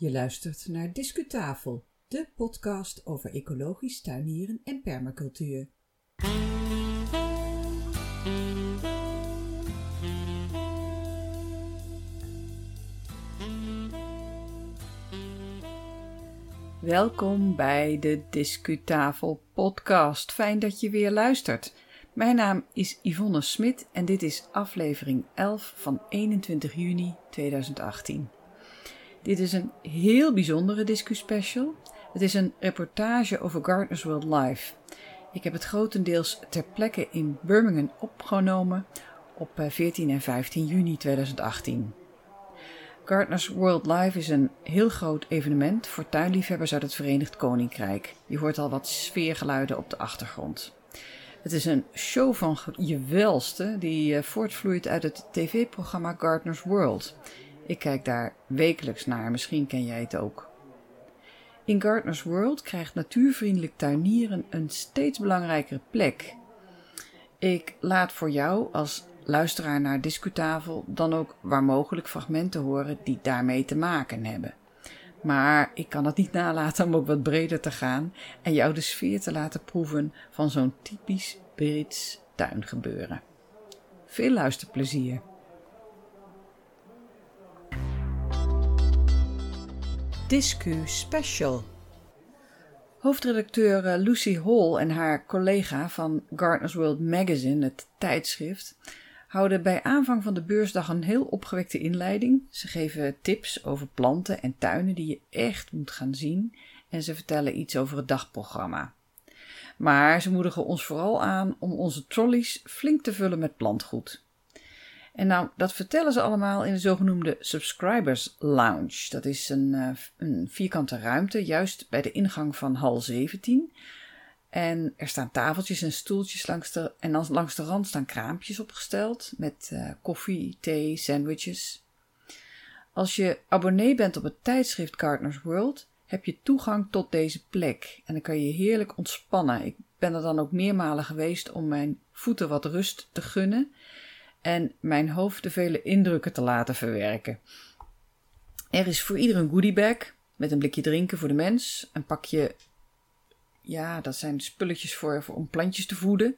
Je luistert naar Discutafel, de podcast over ecologisch tuinieren en permacultuur. Welkom bij de Discutafel podcast. Fijn dat je weer luistert. Mijn naam is Yvonne Smit en dit is aflevering 11 van 21 juni 2018. Dit is een heel bijzondere discuspecial. Het is een reportage over Gardeners World Live. Ik heb het grotendeels ter plekke in Birmingham opgenomen op 14 eh, en 15 juni 2018. Gardeners World Live is een heel groot evenement voor tuinliefhebbers uit het Verenigd Koninkrijk. Je hoort al wat sfeergeluiden op de achtergrond. Het is een show van je welste die eh, voortvloeit uit het tv-programma Gardeners World. Ik kijk daar wekelijks naar, misschien ken jij het ook. In Gardeners World krijgt natuurvriendelijk tuinieren een steeds belangrijkere plek. Ik laat voor jou als luisteraar naar Discutafel dan ook waar mogelijk fragmenten horen die daarmee te maken hebben. Maar ik kan het niet nalaten om ook wat breder te gaan en jou de sfeer te laten proeven van zo'n typisch Brits tuingebeuren. Veel luisterplezier! Discu Special. Hoofdredacteur eh, Lucy Hall en haar collega van Gardeners World Magazine, het tijdschrift, houden bij aanvang van de beursdag een heel opgewekte inleiding. Ze geven tips over planten en tuinen die je echt moet gaan zien en ze vertellen iets over het dagprogramma. Maar ze moedigen ons vooral aan om onze trolleys flink te vullen met plantgoed. En nou, dat vertellen ze allemaal in de zogenoemde Subscribers Lounge. Dat is een, een vierkante ruimte, juist bij de ingang van hal 17. En er staan tafeltjes en stoeltjes langs de, en langs de rand staan kraampjes opgesteld met uh, koffie, thee, sandwiches. Als je abonnee bent op het tijdschrift Gardeners World, heb je toegang tot deze plek. En dan kan je heerlijk ontspannen. Ik ben er dan ook meermalen geweest om mijn voeten wat rust te gunnen en mijn hoofd de vele indrukken te laten verwerken. Er is voor ieder een goodiebag met een blikje drinken voor de mens, een pakje, ja, dat zijn spulletjes voor, om plantjes te voeden,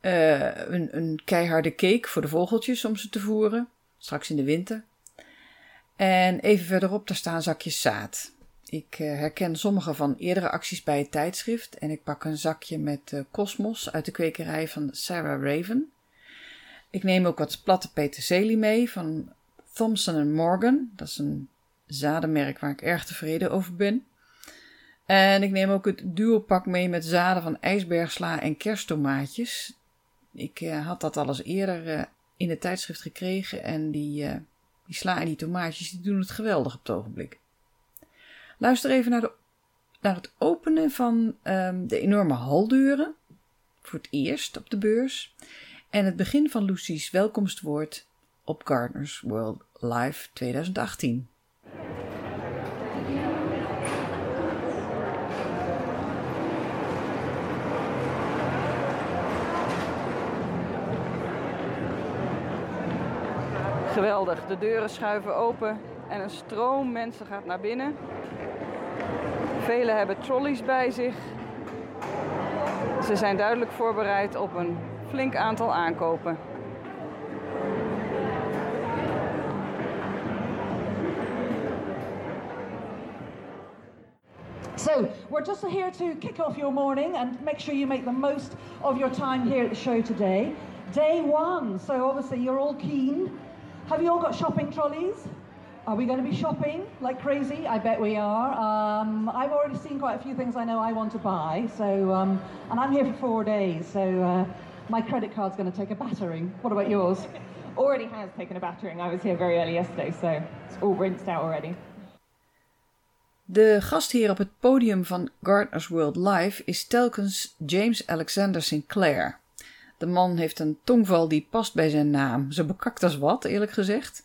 uh, een, een keiharde cake voor de vogeltjes om ze te voeren, straks in de winter. En even verderop, daar staan zakjes zaad. Ik uh, herken sommige van eerdere acties bij het tijdschrift en ik pak een zakje met Cosmos uit de kwekerij van Sarah Raven. Ik neem ook wat platte peterselie mee van Thompson Morgan. Dat is een zadenmerk waar ik erg tevreden over ben. En ik neem ook het duopak mee met zaden van ijsbergsla en kersttomaatjes. Ik uh, had dat al eens eerder uh, in het tijdschrift gekregen en die, uh, die sla en die tomaatjes die doen het geweldig op het ogenblik. Luister even naar, de, naar het openen van um, de enorme haldeuren. Voor het eerst op de beurs en het begin van Lucy's welkomstwoord op Gardeners World Live 2018. Geweldig, de deuren schuiven open en een stroom mensen gaat naar binnen. Velen hebben trolleys bij zich. Ze zijn duidelijk voorbereid op een flink aantal aankopen. So, we're just here to kick off your morning and make sure you make the most of your time here at the show today. Day one, so obviously you're all keen. Have you all got shopping trolleys? Are we going to be shopping like crazy? I bet we are. Um, I've already seen quite a few things I know I want to buy. So, um, and I'm here for four days. So, uh, my credit card's going to take a battering. What about yours? already has taken a battering. I was here very early yesterday, so it's all rinsed out already. De gastheer op het podium van Gardeners World Live is telkens James Alexander Sinclair. De man heeft een tongval die past bij zijn naam. Zo bekakt als wat, eerlijk gezegd.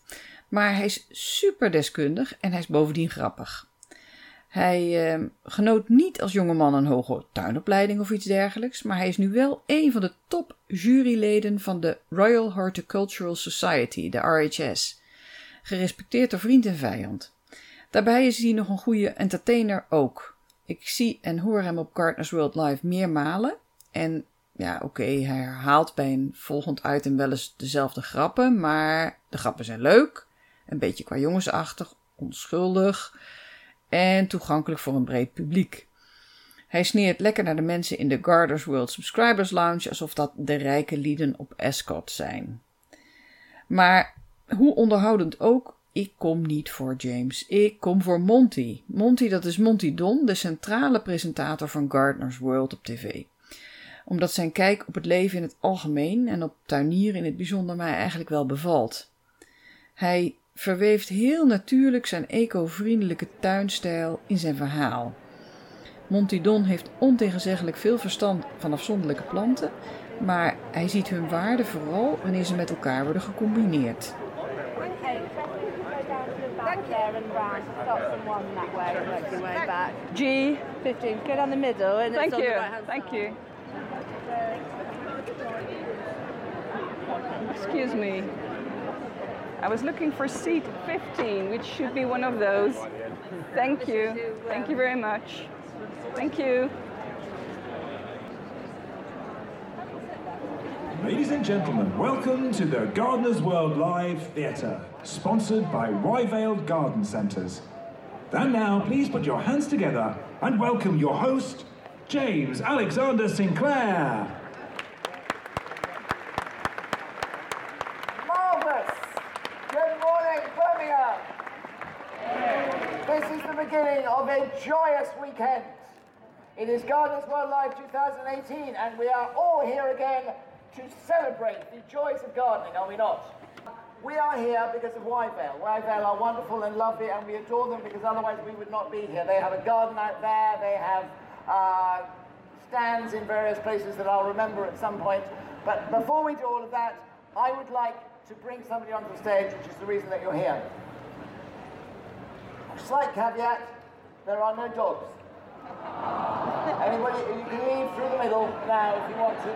Maar hij is super deskundig en hij is bovendien grappig. Hij uh, genoot niet als jongeman een hoge tuinopleiding of iets dergelijks, maar hij is nu wel een van de top juryleden van de Royal Horticultural Society, de RHS. Gerespecteerd door vriend en vijand. Daarbij is hij nog een goede entertainer ook. Ik zie en hoor hem op Gardeners World Live meermalen. En ja, oké, hij herhaalt bij een volgend item wel eens dezelfde grappen, maar de grappen zijn leuk, een beetje qua jongensachtig, onschuldig en toegankelijk voor een breed publiek. Hij sneert lekker naar de mensen in de Gardeners World Subscribers Lounge alsof dat de rijke lieden op Escot zijn. Maar hoe onderhoudend ook, ik kom niet voor James. Ik kom voor Monty. Monty, dat is Monty Don, de centrale presentator van Gardeners World op tv. Omdat zijn kijk op het leven in het algemeen en op tuinieren in het bijzonder mij eigenlijk wel bevalt. Hij verweeft heel natuurlijk zijn eco-vriendelijke tuinstijl in zijn verhaal. Monty Don heeft ontegenzeggelijk veel verstand van afzonderlijke planten, maar hij ziet hun waarde vooral wanneer ze met elkaar worden gecombineerd. G. 15. Go down the middle and Thank you. Thank you. Excuse me. I was looking for seat 15, which should be one of those. Thank you. Thank you very much. Thank you. Ladies and gentlemen, welcome to the Gardener's World Live Theatre, sponsored by Ryvale Garden Centres. And now, please put your hands together and welcome your host, James Alexander Sinclair. Marvellous! Good morning, Birmingham! This is the beginning of a joyous weekend. It is Gardens World Live 2018, and we are all here again to celebrate the joys of gardening, are we not? We are here because of Wyvale. Wyvale are wonderful and lovely, and we adore them because otherwise we would not be here. They have a garden out there, they have uh, stands in various places that I'll remember at some point. But before we do all of that, I would like to bring somebody onto the stage, which is the reason that you're here. Slight caveat, there are no dogs. Anybody, you can leave through the middle now if you want to.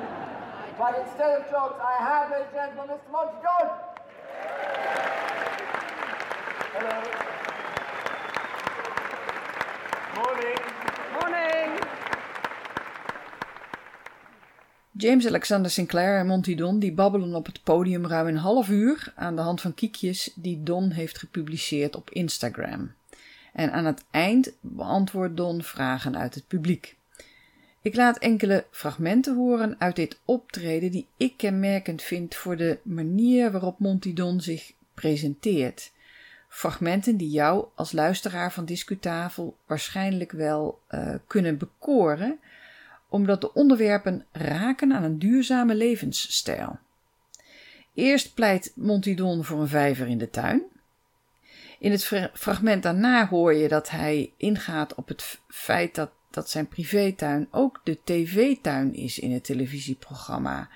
But instead of dogs, I have, ladies and gentlemen, Mr. Monty John. Hello. Morning. Morning. James Alexander Sinclair en Monty Don die babbelen op het podium ruim een half uur aan de hand van kiekjes die Don heeft gepubliceerd op Instagram. En aan het eind beantwoordt Don vragen uit het publiek. Ik laat enkele fragmenten horen uit dit optreden die ik kenmerkend vind voor de manier waarop Monty Don zich presenteert. Fragmenten die jou als luisteraar van Discutafel waarschijnlijk wel eh, kunnen bekoren, omdat de onderwerpen raken aan een duurzame levensstijl. Eerst pleit Monty Don voor een vijver in de tuin. In het fra- fragment daarna hoor je dat hij ingaat op het feit dat, dat zijn privétuin ook de tv-tuin is in het televisieprogramma.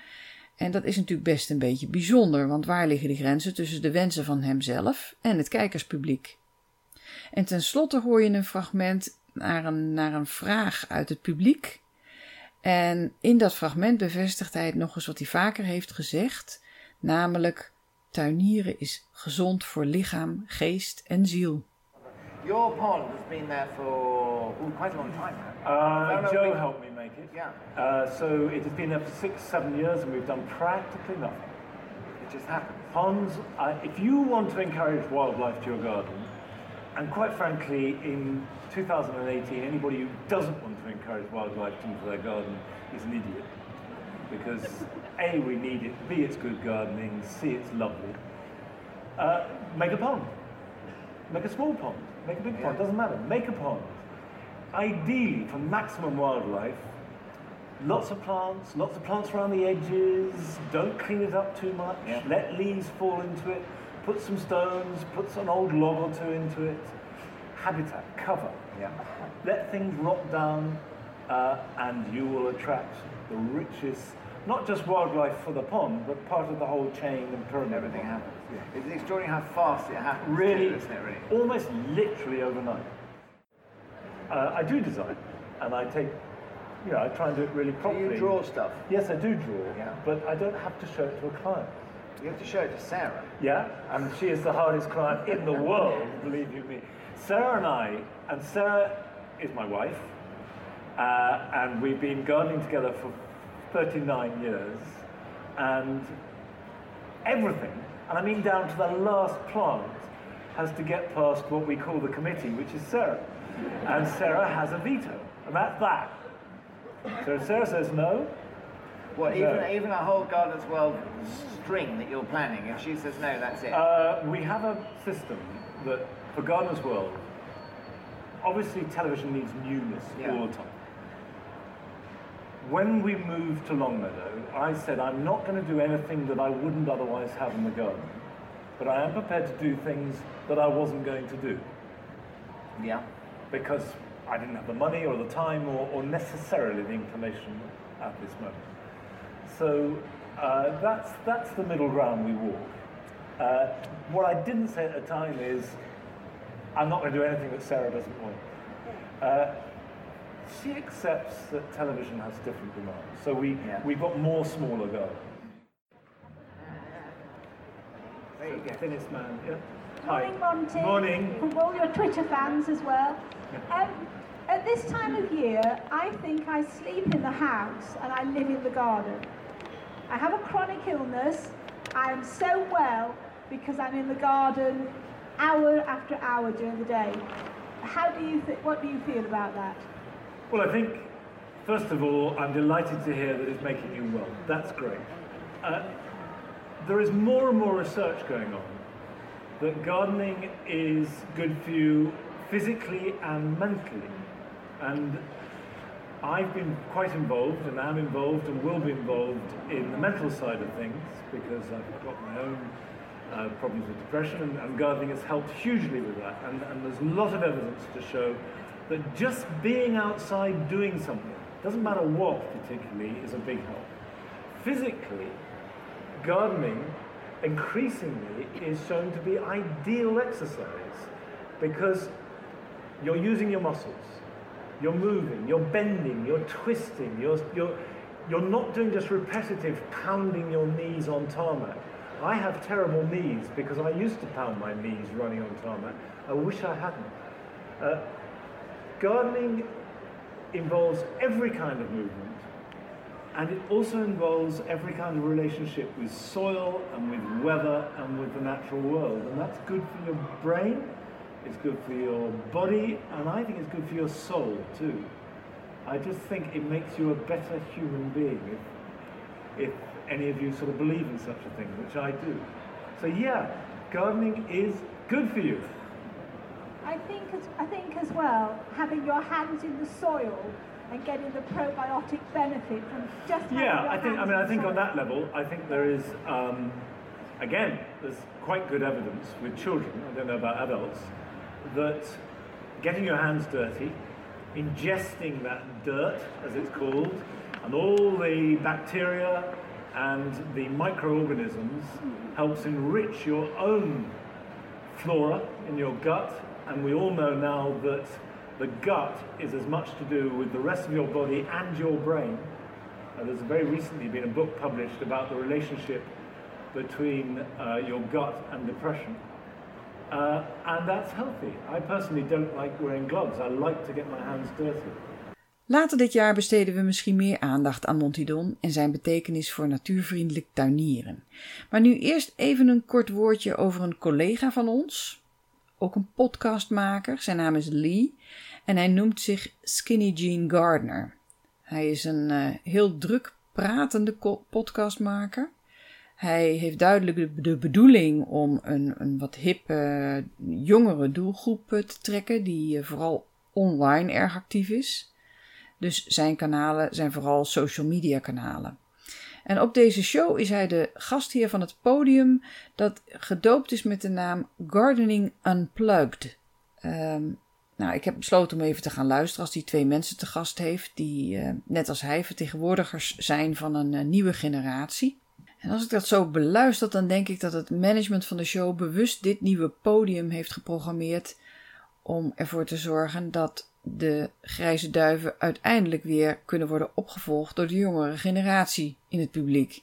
En dat is natuurlijk best een beetje bijzonder, want waar liggen de grenzen tussen de wensen van hemzelf en het kijkerspubliek? En tenslotte hoor je een fragment naar een, naar een vraag uit het publiek. En in dat fragment bevestigt hij het nog eens wat hij vaker heeft gezegd, namelijk tuinieren is gezond voor lichaam, geest en ziel. Your pond has been there for ooh, quite a long time now. Uh, No, no, Joe we- helped me make it. Yeah. Uh, so it has been there for six, seven years, and we've done practically nothing. It just happened. Ponds. Uh, if you want to encourage wildlife to your garden, and quite frankly, in 2018, anybody who doesn't want to encourage wildlife into their garden is an idiot. Because A, we need it, B, it's good gardening, C, it's lovely. Uh, make a pond. Make a small pond. Make a big pond. Doesn't matter. Make a pond. Ideally, for maximum wildlife, lots of plants, lots of plants around the edges. Don't clean it up too much. Yeah. Let leaves fall into it. Put some stones, put an old log or two into it. Habitat, cover. Yeah. Let things rot down, uh, and you will attract the richest, not just wildlife for the pond, but part of the whole chain and pyramid. Everything happens. It's extraordinary how fast it happens. Really, too, isn't it, really? almost literally overnight. Uh, I do design, and I take, you know, I try and do it really Do properly. you draw stuff? Yes, I do draw, Yeah. but I don't have to show it to a client. You have to show it to Sarah. Yeah, and she is the hardest client in the world, believe you me. Sarah and I, and Sarah is my wife, uh, and we've been gardening together for 39 years, and everything, and I mean down to the last plant, has to get past what we call the committee, which is Sarah. And Sarah has a veto, and that's that. So if Sarah says no, What, No. even, even a whole Gardeners World string that you're planning, if she says no, that's it? Uh, we have a system that for Gardener's World, obviously television needs newness Yeah. all the time. When we moved to Longmeadow, I said I'm not going to do anything that I wouldn't otherwise have in the garden, but I am prepared to do things that I wasn't going to do yeah. because I didn't have the money or the time or, or necessarily the inclination at this moment. So uh, that's, that's the middle ground we walk. Uh, what I didn't say at the time is, I'm not going to do anything that Sarah doesn't want. Uh, she accepts that television has different demands. So we, Yeah. we've got more smaller gardens. There you go. Thinnest man, yeah. Morning, Monty. Morning. From all your Twitter fans as well. Um, at this time of year, I think I sleep in the house and I live in the garden. I have a chronic illness. I am so well because I'm in the garden hour after hour during the day. How do you th- what do you feel about that? Well, I think, first of all, I'm delighted to hear that it's making you well. That's great. Uh, there is more and more research going on that gardening is good for you physically and mentally. And I've been quite involved and am involved and will be involved in the mental side of things because I've got my own uh, problems with depression and, and gardening has helped hugely with that. And, and there's a lot of evidence to show that just being outside doing something, doesn't matter what particularly, is a big help. Physically, gardening increasingly is shown to be ideal exercise because you're using your muscles, you're moving, you're bending, you're twisting, you're, you're, you're not doing just repetitive pounding your knees on tarmac. I have terrible knees because I used to pound my knees running on tarmac. I wish I hadn't. Uh, gardening involves every kind of movement and it also involves every kind of relationship with soil and with weather and with the natural world. And that's good for your brain, it's good for your body, and I think it's good for your soul too. I just think it makes you a better human being if, if any of you sort of believe in such a thing, which I do. So, yeah, gardening is good for you. I think as, I think as well having your hands in the soil and getting the probiotic benefit from just Yeah, your I think. I mean, I think the on that level, I think there is. Um, again, there's quite good evidence with children. I don't know about adults that getting your hands dirty, ingesting that dirt, as it's called, and all the bacteria and the microorganisms helps enrich your own flora in your gut. And we all know now that the gut is as much to do with the rest of your body and your brain. Uh, there's very recently been a book published about the relationship between uh, your gut and depression. Uh, and that's healthy. I personally don't like wearing gloves. I like to get my hands dirty. Later dit jaar besteden we misschien meer aandacht aan Montidon en zijn betekenis voor natuurvriendelijk tuinieren. Maar nu eerst even een kort woordje over een collega van ons, ook een podcastmaker. Zijn naam is Lee en hij noemt zich Skinny Jean Gardner. Hij is een eh, heel druk pratende podcastmaker. Hij heeft duidelijk de, de bedoeling om een, een wat hippe, jongere doelgroep eh, te trekken, die eh, vooral online erg actief is. Dus zijn kanalen zijn vooral social media kanalen. En op deze show is hij de gastheer van het podium dat gedoopt is met de naam Gardening Unplugged. Ehm, nou, ik heb besloten om even te gaan luisteren als hij twee mensen te gast heeft die, eh, net als hij, vertegenwoordigers zijn van een eh, nieuwe generatie. En als ik dat zo beluister, dan denk ik dat het management van de show bewust dit nieuwe podium heeft geprogrammeerd om ervoor te zorgen dat de grijze duiven uiteindelijk weer kunnen worden opgevolgd door de jongere generatie in het publiek.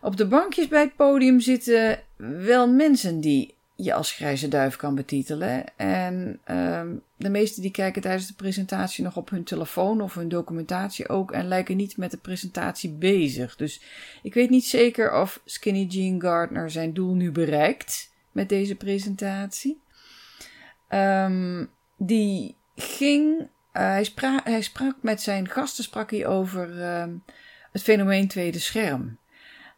Op de bankjes bij het podium zitten wel mensen die je als grijze duif kan betitelen. En ehm, de meesten die kijken tijdens de presentatie nog op hun telefoon of hun documentatie ook en lijken niet met de presentatie bezig. Dus ik weet niet zeker of Skinny Jean Gardner zijn doel nu bereikt met deze presentatie. Ehm, die ging, uh, hij, sprak, met zijn gasten hij over ehm, het fenomeen tweede scherm.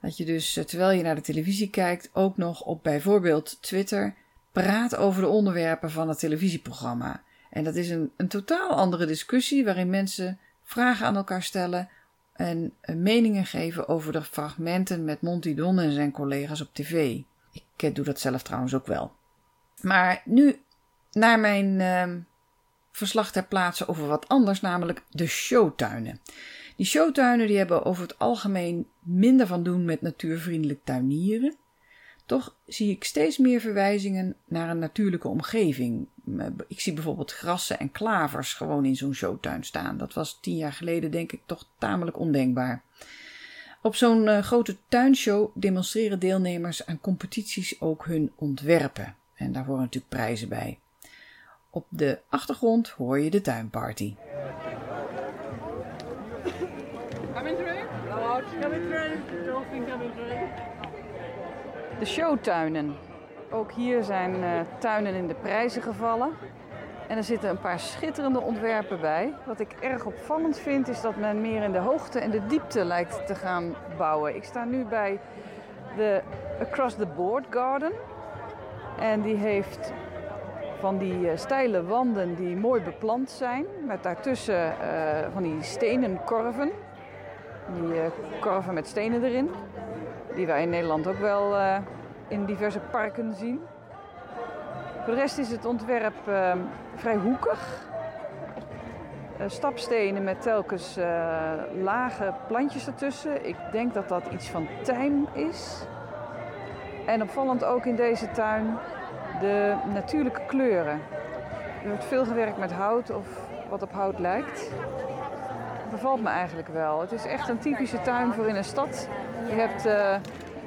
Dat je dus, eh, terwijl je naar de televisie kijkt, ook nog op bijvoorbeeld Twitter praat over de onderwerpen van het televisieprogramma. En dat is een, een totaal andere discussie waarin mensen vragen aan elkaar stellen en eh, meningen geven over de fragmenten met Monty Don en zijn collega's op tv. Ik eh, doe dat zelf trouwens ook wel. Maar nu naar mijn uh, verslag ter plaatse over wat anders, namelijk de showtuinen. Die showtuinen die hebben over het algemeen minder van doen met natuurvriendelijk tuinieren. Toch zie ik steeds meer verwijzingen naar een natuurlijke omgeving. Ik zie bijvoorbeeld grassen en klavers gewoon in zo'n showtuin staan. Dat was tien jaar geleden denk ik toch tamelijk ondenkbaar. Op zo'n uh, grote tuinshow demonstreren deelnemers aan competities ook hun ontwerpen. En daar horen natuurlijk prijzen bij. Op de achtergrond hoor je de tuinparty. De showtuinen. Ook hier zijn uh, tuinen in de prijzen gevallen. En er zitten een paar schitterende ontwerpen bij. Wat ik erg opvallend vind is dat men meer in de hoogte en de diepte lijkt te gaan bouwen. Ik sta nu bij de Across the Board Garden. En die heeft van die uh, steile wanden die mooi beplant zijn. Met daartussen uh, van die stenen korven. Die uh, korven met stenen erin. Die wij in Nederland ook wel in diverse parken zien. Voor de rest is het ontwerp vrij hoekig. stapstenen met telkens lage plantjes ertussen. Ik denk dat dat iets van tijm is. En opvallend ook in deze tuin de natuurlijke kleuren. Er wordt veel gewerkt met hout of wat op hout lijkt bevalt me eigenlijk wel. Het is echt een typische tuin voor in een stad. Je hebt, uh,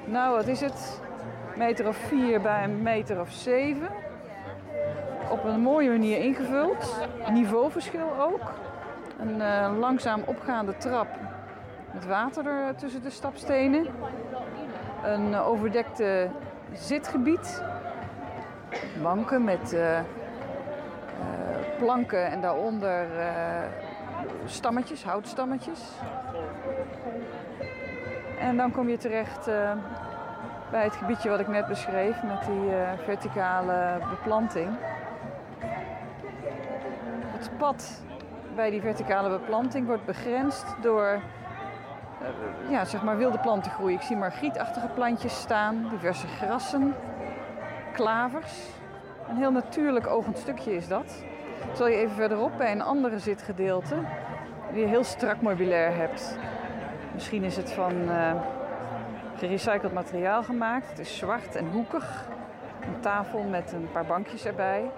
nou wat is het, meter of vier bij een meter of zeven. Op een mooie manier ingevuld. Niveauverschil ook. Een uh, langzaam opgaande trap met water er tussen de stapstenen. Een overdekte zitgebied. Banken met planken en daaronder stammetjes, houtstammetjes. En dan kom je terecht bij het gebiedje wat ik net beschreef met die verticale beplanting. Het pad bij die verticale beplanting wordt begrensd door ja, zeg maar wilde plantengroei. Ik zie margrietachtige plantjes staan, diverse grassen, klavers. Een heel natuurlijk ogend stukje is dat. Terwijl je even verderop bij een andere zitgedeelte die je heel strak mobilair hebt. Misschien is het van uh, gerecycled materiaal gemaakt. Het is zwart en hoekig. Een tafel met een paar bankjes erbij.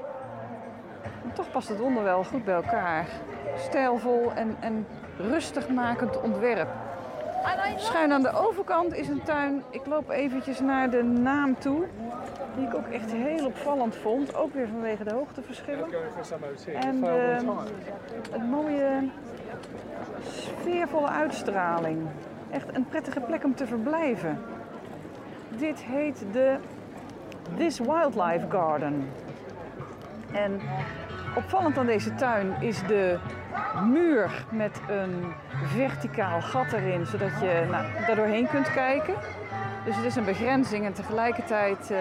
Toch past het onder wel goed bij elkaar. Stijlvol en, en rustig makend ontwerp. Schuin aan de overkant is een tuin. Ik loop eventjes naar de naam toe. Die ik ook echt heel opvallend vond. Ook weer vanwege de hoogteverschillen. En uh, het mooie sfeervolle uitstraling. Echt een prettige plek om te verblijven. Dit heet de This Wildlife Garden. En opvallend aan deze tuin is de muur met een verticaal gat erin, zodat je nou, daar doorheen kunt kijken. Dus het is een begrenzing en tegelijkertijd uh,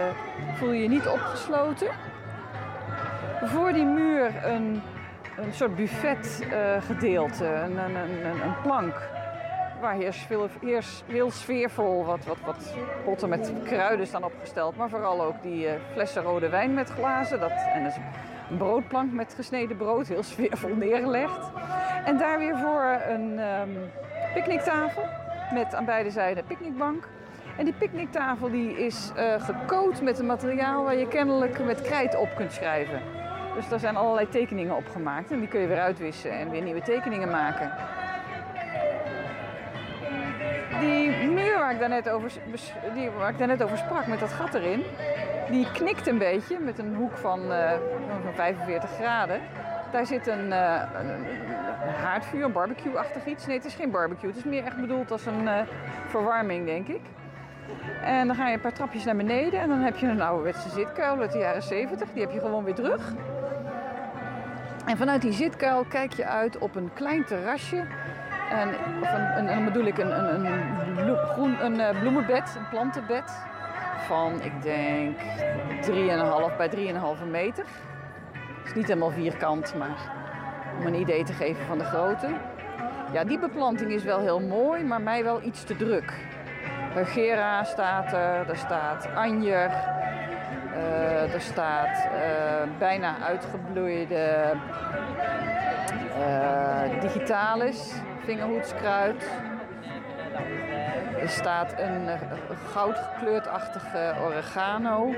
voel je je niet opgesloten. Voor die muur een een soort buffetgedeelte, uh, een, een, een, een, plank. Waar heers veel, heel sfeervol wat, wat, wat potten met kruiden staan opgesteld. Maar vooral ook die uh, flessen rode wijn met glazen. Dat, en dus een broodplank met gesneden brood, heel sfeervol neergelegd. En daar weer voor een um, picknicktafel met aan beide zijden een picknickbank. En die picknicktafel die is uh, gecoat met een materiaal waar je kennelijk met krijt op kunt schrijven. Dus daar zijn allerlei tekeningen opgemaakt en die kun je weer uitwissen en weer nieuwe tekeningen maken. Die muur waar ik daarnet over, die, daarnet over sprak met dat gat erin, Die knikt een beetje met een hoek van, uh, van 45 graden. Daar zit een, uh, een, haardvuur, een barbecue-achtig iets. Nee, het is geen barbecue. Het is meer echt bedoeld als een verwarming, denk ik. En dan ga je een paar trapjes naar beneden en dan heb je een ouderwetse zitkuil uit de jaren 70. Die heb je gewoon weer terug. En vanuit die zitkuil kijk je uit op een klein terrasje. En, of een, een, dan bedoel ik een, een, een, groen, een uh, bloemenbed, een plantenbed. Van, ik denk, 3,5 bij 3,5 meter. Het is niet helemaal vierkant, maar om een idee te geven van de grootte. Ja, die beplanting is wel heel mooi, maar mij wel iets te druk. Gera staat er, er staat anjer, uh, er staat uh, bijna uitgebloeide uh, digitalis, vingerhoedskruid. Er staat een goudgekleurdachtige oregano.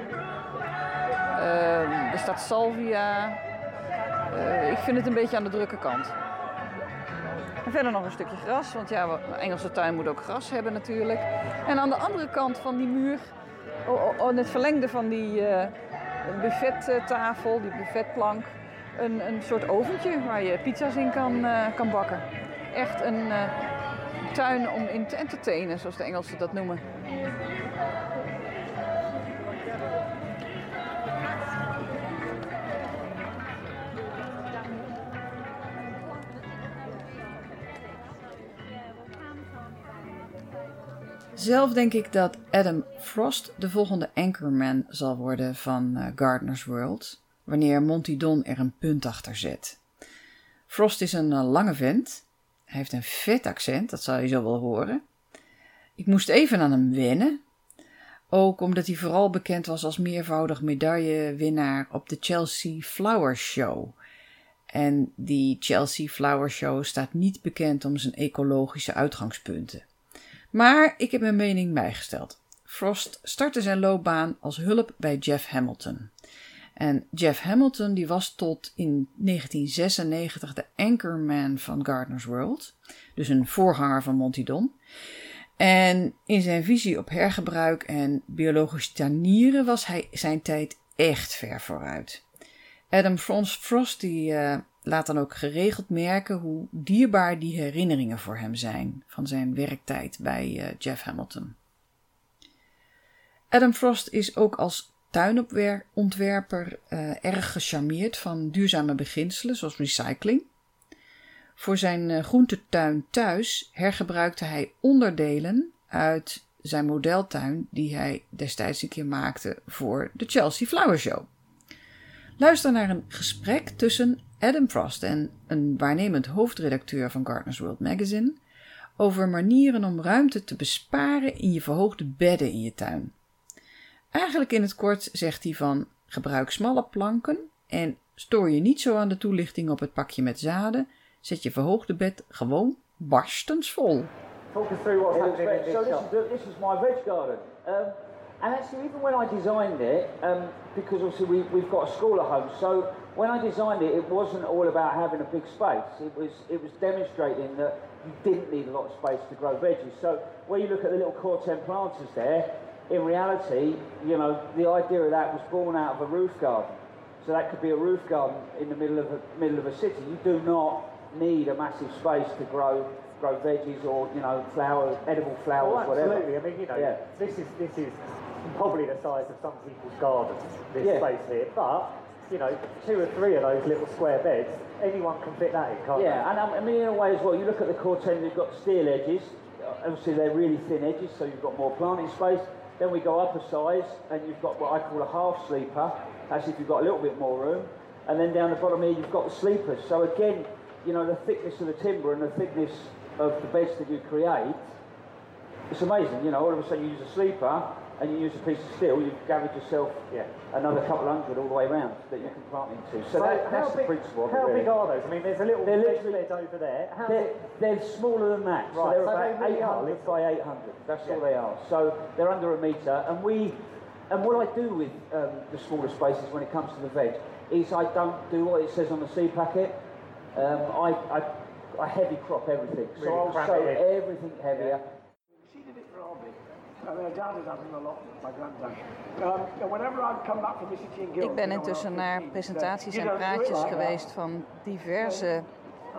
er staat salvia. ik vind het een beetje aan de drukke kant. Verder nog een stukje gras, want ja, een Engelse tuin moet ook gras hebben natuurlijk. En aan de andere kant van die muur, in het verlengde van die uh, buffettafel, die buffetplank, een, een soort oventje waar je pizza's in kan, uh, kan bakken. Echt een uh, tuin om in te entertainen, zoals de Engelsen dat noemen. Zelf denk ik dat Adam Frost de volgende anchorman zal worden van uh, Gardener's World, wanneer Monty Don er een punt achter zet. Frost is een uh, lange vent. Hij heeft een vet accent, dat zal je zo wel horen. Ik moest even aan hem wennen. Ook omdat hij vooral bekend was als meervoudig medaillewinnaar op de Chelsea Flower Show. En die Chelsea Flower Show staat niet bekend om zijn ecologische uitgangspunten. Maar ik heb mijn mening bijgesteld. Frost startte zijn loopbaan als hulp bij Jeff Hamilton. En Jeff Hamilton die was tot in 1996 de anchorman van Gardener's World, dus een voorganger van Monty Don. En in zijn visie op hergebruik en biologisch tuinieren was hij zijn tijd echt ver vooruit. Adam Frost die, uh, laat dan ook geregeld merken hoe dierbaar die herinneringen voor hem zijn van zijn werktijd bij uh, Jeff Hamilton. Adam Frost is ook als tuinontwerper uh, erg gecharmeerd van duurzame beginselen zoals recycling. Voor zijn uh, groentetuin thuis hergebruikte hij onderdelen uit zijn modeltuin die hij destijds een keer maakte voor de Chelsea Flower Show. Luister naar een gesprek tussen Adam Frost en een waarnemend hoofdredacteur van Gardener's World Magazine over manieren om ruimte te besparen in je verhoogde bedden in je tuin. Eigenlijk in het kort zegt hij van gebruik smalle planken en stoor je niet zo aan de toelichting op het pakje met zaden, zet je verhoogde bed gewoon barstens vol. Talk us through what's happening in this So this is, this is my veg garden. Um, and actually even when I designed it, um, because obviously we, we've got a school at home, so when I designed it, it wasn't all about having a big space. It was, it was demonstrating that you didn't need a lot of space to grow veggies. So when you look at the little Corten planters there, in reality, you know, the idea of that was born out of a roof garden. So that could be a roof garden in the middle of a, middle of a city. You do not need a massive space to grow grow veggies or you know flowers, edible flowers, absolutely. whatever. I mean, you know, yeah. this is this is probably the size of some people's gardens. This yeah. space here, but you know, two or three of those little square beds, anyone can fit that in, can't yeah, they? and um, I mean, in a way as well, you look at the Corten, you've got steel edges. Obviously, they're really thin edges, so you've got more planting space. Then we go up a size, and you've got what I call a half sleeper. That's if you've got a little bit more room. And then down the bottom here, you've got the sleepers. So again, you know, the thickness of the timber and the thickness of the beds that you create, it's amazing. You know, all of a sudden you use a sleeper, and you use a piece of steel, you've gathered yourself yeah, another couple hundred all the way around that you can plant into. So, so that, that's big, the principle. How really. big are those? I mean, there's a little they're literally over there. How they're, they're, smaller than that. Right. So they're so about they really 800 are. by 800. That's yeah. all they are. So they're under a metre, and we. And what I do with um, the smaller spaces when it comes to the veg is I don't do what it says on the seed packet. Um, I, I, I heavy crop everything. Really so I'll sow everything heavier. Yeah. Ik ben intussen naar presentaties en praatjes geweest van diverse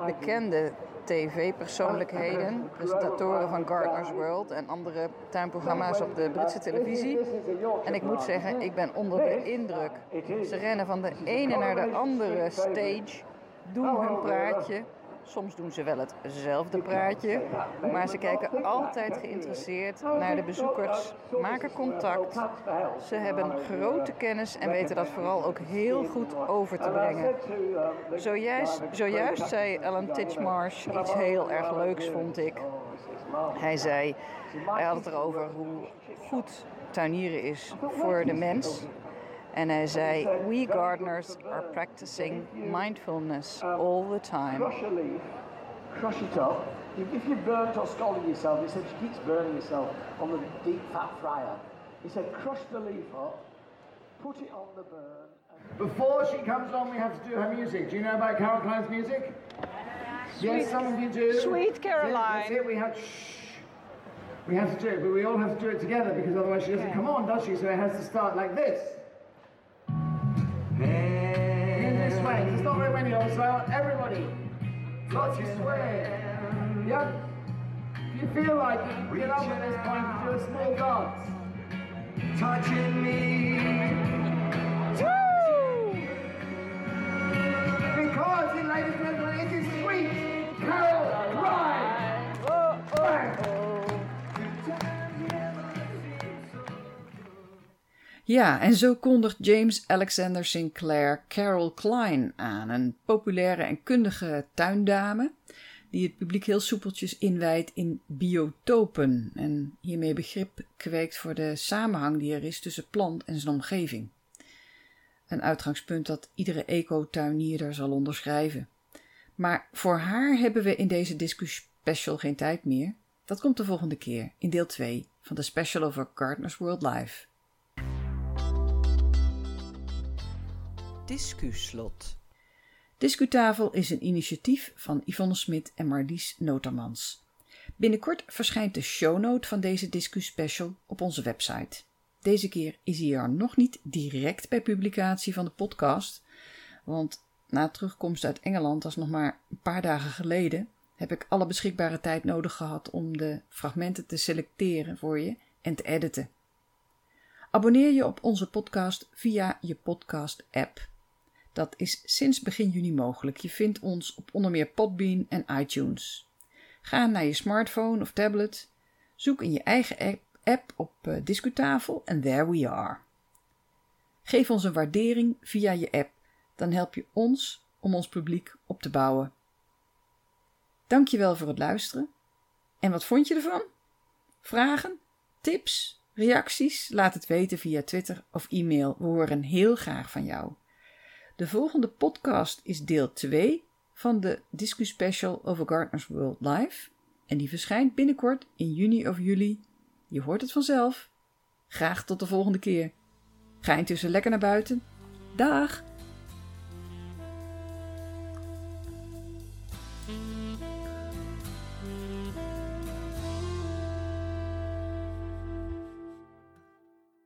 bekende tv-persoonlijkheden, presentatoren van Gardener's World en andere tuinprogramma's op de Britse televisie. En ik moet zeggen, ik ben onder de indruk. Ze rennen van de ene naar de andere stage, doen hun praatje. Soms doen ze wel hetzelfde praatje, maar ze kijken altijd geïnteresseerd naar de bezoekers, maken contact. Ze hebben grote kennis en weten dat vooral ook heel goed over te brengen. Zojuist, zojuist zei Alan Titchmarsh iets heel erg leuks, vond ik. Hij zei, hij had het erover hoe goed tuinieren is voor de mens. En I say, we gardeners are practicing mindfulness all the time. Crush a leaf, crush it up. If you're burnt or scalded yourself, he said she keeps burning herself on the deep fat fryer. He said, crush the leaf up, put it on the burn. Before she comes on, we have to do her music. Do you know about Carol Klein's music? yes, some of you do. Sweet Caroline. That's it, we have, shh. We have to do it, but we all have to do it together because otherwise she doesn't come on, does she? So it has to start like this. It's not very many of us, I everybody. Lots of sway. Yeah? If you feel like it, get up at this point and do a small dance. Touching me. Ja, en zo kondigt James Alexander Sinclair Carol Klein aan, een populaire en kundige tuindame die het publiek heel soepeltjes inwijdt in biotopen en hiermee begrip kweekt voor de samenhang die er is tussen plant en zijn omgeving. Een uitgangspunt dat iedere ecotuinierder zal onderschrijven. Maar voor haar hebben we in deze discussie special geen tijd meer. Dat komt de volgende keer in deel 2 van de special over Gardeners World Live. Discuslot. Discutafel is een initiatief van Yvonne Smit en Marlies Notermans. Binnenkort verschijnt de shownote van deze Discuspecial op onze website. Deze keer is hij er nog niet direct bij publicatie van de podcast, want na terugkomst uit Engeland, dat is nog maar een paar dagen geleden, heb ik alle beschikbare tijd nodig gehad om de fragmenten te selecteren voor je en te editen. Abonneer je op onze podcast via je podcast-app. Dat is sinds begin juni mogelijk. Je vindt ons op onder meer Podbean en iTunes. Ga naar je smartphone of tablet, zoek in je eigen app, op uh, en there we are. Geef ons een waardering via je app, dan help je ons om ons publiek op te bouwen. Dankjewel voor het luisteren. En wat vond je ervan? Vragen? Tips? Reacties? Laat het weten via Twitter of e-mail. We horen heel graag van jou. De volgende podcast is deel 2 van de Discu Special over Gardeners World Live. En die verschijnt binnenkort in juni of juli. Je hoort het vanzelf. Graag tot de volgende keer. Ga intussen lekker naar buiten. Dag!